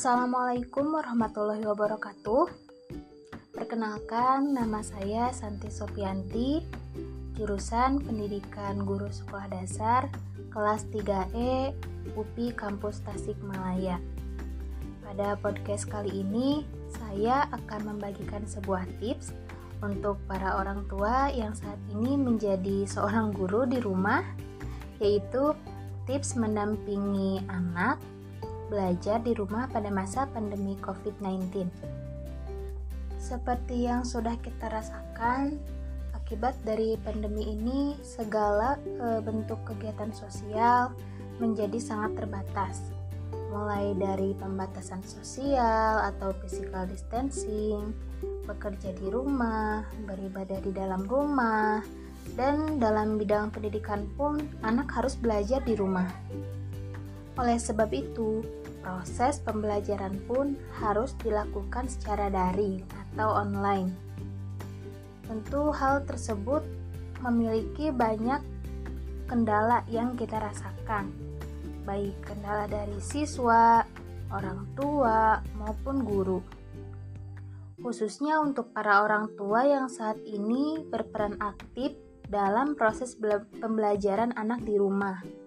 Assalamualaikum warahmatullahi wabarakatuh. Perkenalkan, nama saya Santi Sopianti, jurusan Pendidikan Guru Sekolah Dasar kelas 3E UPI Kampus Tasikmalaya. Pada podcast kali ini, saya akan membagikan sebuah tips untuk para orang tua yang saat ini menjadi seorang guru di rumah, yaitu tips mendampingi anak belajar di rumah pada masa pandemi COVID-19. Seperti yang sudah kita rasakan, akibat dari pandemi ini, segala e, bentuk kegiatan sosial menjadi sangat terbatas. Mulai dari pembatasan sosial atau physical distancing, bekerja di rumah, beribadah di dalam rumah, dan dalam bidang pendidikan pun anak harus belajar di rumah. Oleh sebab itu, proses pembelajaran pun harus dilakukan secara daring atau online. Tentu hal tersebut memiliki banyak kendala yang kita rasakan, baik kendala dari siswa, orang tua, maupun guru. Khususnya untuk para orang tua yang saat ini berperan aktif dalam proses pembelajaran anak di rumah.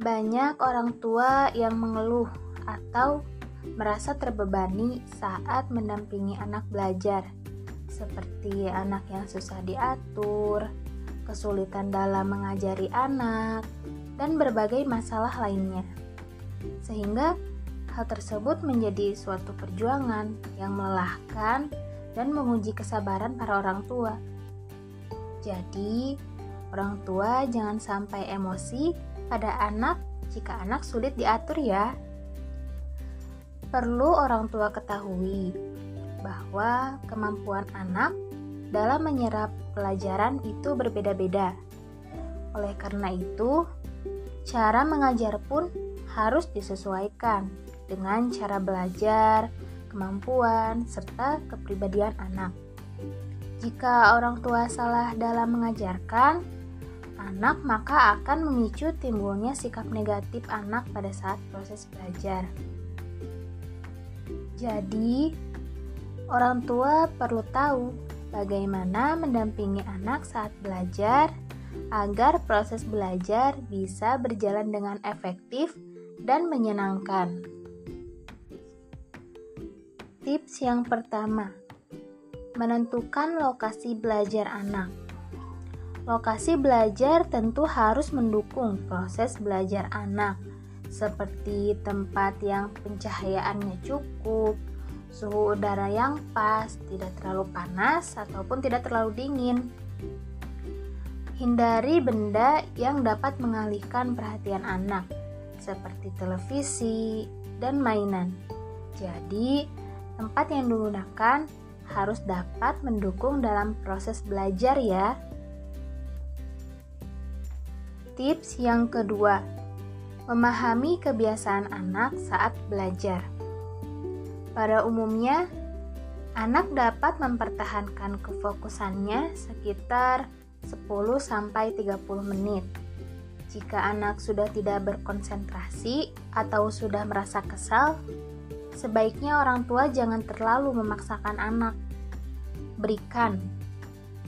Banyak orang tua yang mengeluh atau merasa terbebani saat mendampingi anak belajar, seperti anak yang susah diatur, kesulitan dalam mengajari anak, dan berbagai masalah lainnya. Sehingga hal tersebut menjadi suatu perjuangan yang melelahkan dan menguji kesabaran para orang tua. Jadi, orang tua jangan sampai emosi pada anak jika anak sulit diatur ya. Perlu orang tua ketahui bahwa kemampuan anak dalam menyerap pelajaran itu berbeda-beda. Oleh karena itu, cara mengajar pun harus disesuaikan dengan cara belajar, kemampuan, serta kepribadian anak. Jika orang tua salah dalam mengajarkan, anak, maka akan memicu timbulnya sikap negatif anak pada saat proses belajar. Jadi, orang tua perlu tahu bagaimana mendampingi anak saat belajar agar proses belajar bisa berjalan dengan efektif dan menyenangkan. Tips yang pertama: menentukan lokasi belajar anak. Lokasi belajar tentu harus mendukung proses belajar anak, seperti tempat yang pencahayaannya cukup, suhu udara yang pas, tidak terlalu panas ataupun tidak terlalu dingin. Hindari benda yang dapat mengalihkan perhatian anak, seperti televisi dan mainan. Jadi, tempat yang digunakan harus dapat mendukung dalam proses belajar ya. Tips yang kedua, memahami kebiasaan anak saat belajar. Pada umumnya, anak dapat mempertahankan kefokusannya sekitar 10-30 menit. Jika anak sudah tidak berkonsentrasi atau sudah merasa kesal, sebaiknya orang tua jangan terlalu memaksakan anak. Berikan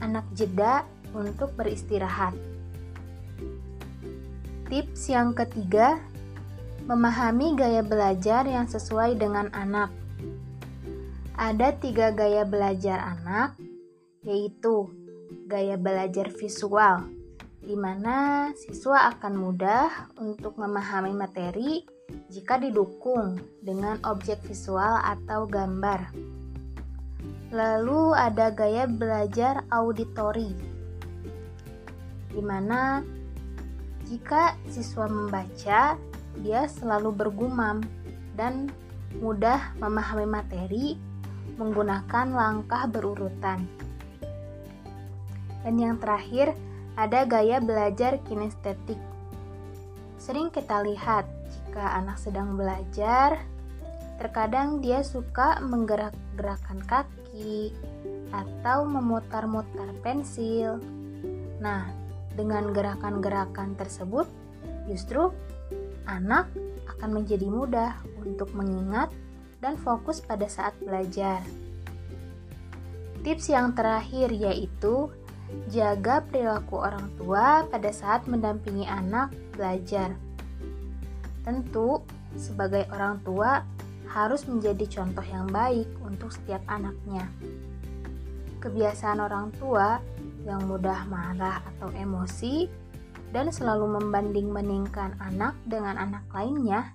anak jeda untuk beristirahat. Tips yang ketiga, memahami gaya belajar yang sesuai dengan anak. Ada tiga gaya belajar anak, yaitu gaya belajar visual, di mana siswa akan mudah untuk memahami materi jika didukung dengan objek visual atau gambar. Lalu ada gaya belajar auditori, di mana jika siswa membaca, dia selalu bergumam dan mudah memahami materi menggunakan langkah berurutan. Dan yang terakhir, ada gaya belajar kinestetik. Sering kita lihat jika anak sedang belajar, terkadang dia suka menggerak-gerakkan kaki atau memutar-mutar pensil. Nah, dengan gerakan-gerakan tersebut, justru anak akan menjadi mudah untuk mengingat dan fokus pada saat belajar. Tips yang terakhir yaitu jaga perilaku orang tua pada saat mendampingi anak belajar. Tentu, sebagai orang tua harus menjadi contoh yang baik untuk setiap anaknya. Kebiasaan orang tua yang mudah marah atau emosi dan selalu membanding-bandingkan anak dengan anak lainnya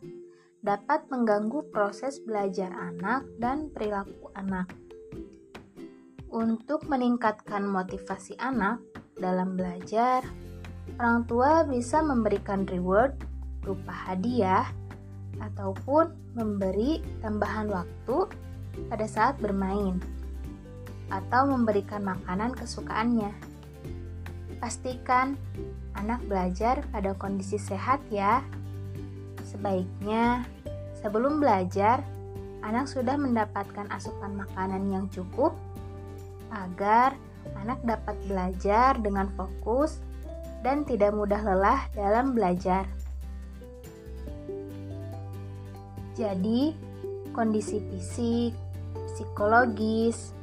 dapat mengganggu proses belajar anak dan perilaku anak. Untuk meningkatkan motivasi anak dalam belajar, orang tua bisa memberikan reward berupa hadiah ataupun memberi tambahan waktu pada saat bermain atau memberikan makanan kesukaannya. Pastikan anak belajar pada kondisi sehat ya. Sebaiknya sebelum belajar, anak sudah mendapatkan asupan makanan yang cukup agar anak dapat belajar dengan fokus dan tidak mudah lelah dalam belajar. Jadi, kondisi fisik, psikologis,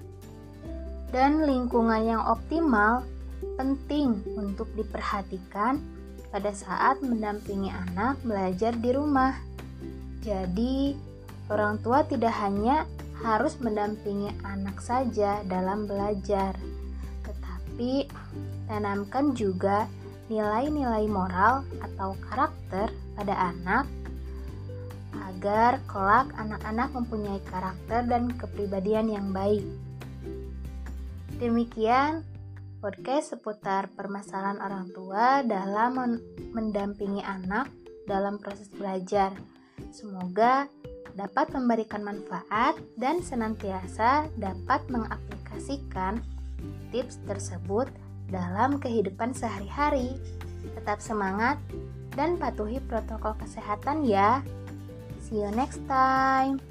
dan lingkungan yang optimal penting untuk diperhatikan pada saat mendampingi anak belajar di rumah. Jadi, orang tua tidak hanya harus mendampingi anak saja dalam belajar, tetapi tanamkan juga nilai-nilai moral atau karakter pada anak agar kelak anak-anak mempunyai karakter dan kepribadian yang baik. Demikian podcast seputar permasalahan orang tua dalam mendampingi anak dalam proses belajar. Semoga dapat memberikan manfaat dan senantiasa dapat mengaplikasikan tips tersebut dalam kehidupan sehari-hari. Tetap semangat dan patuhi protokol kesehatan ya. See you next time.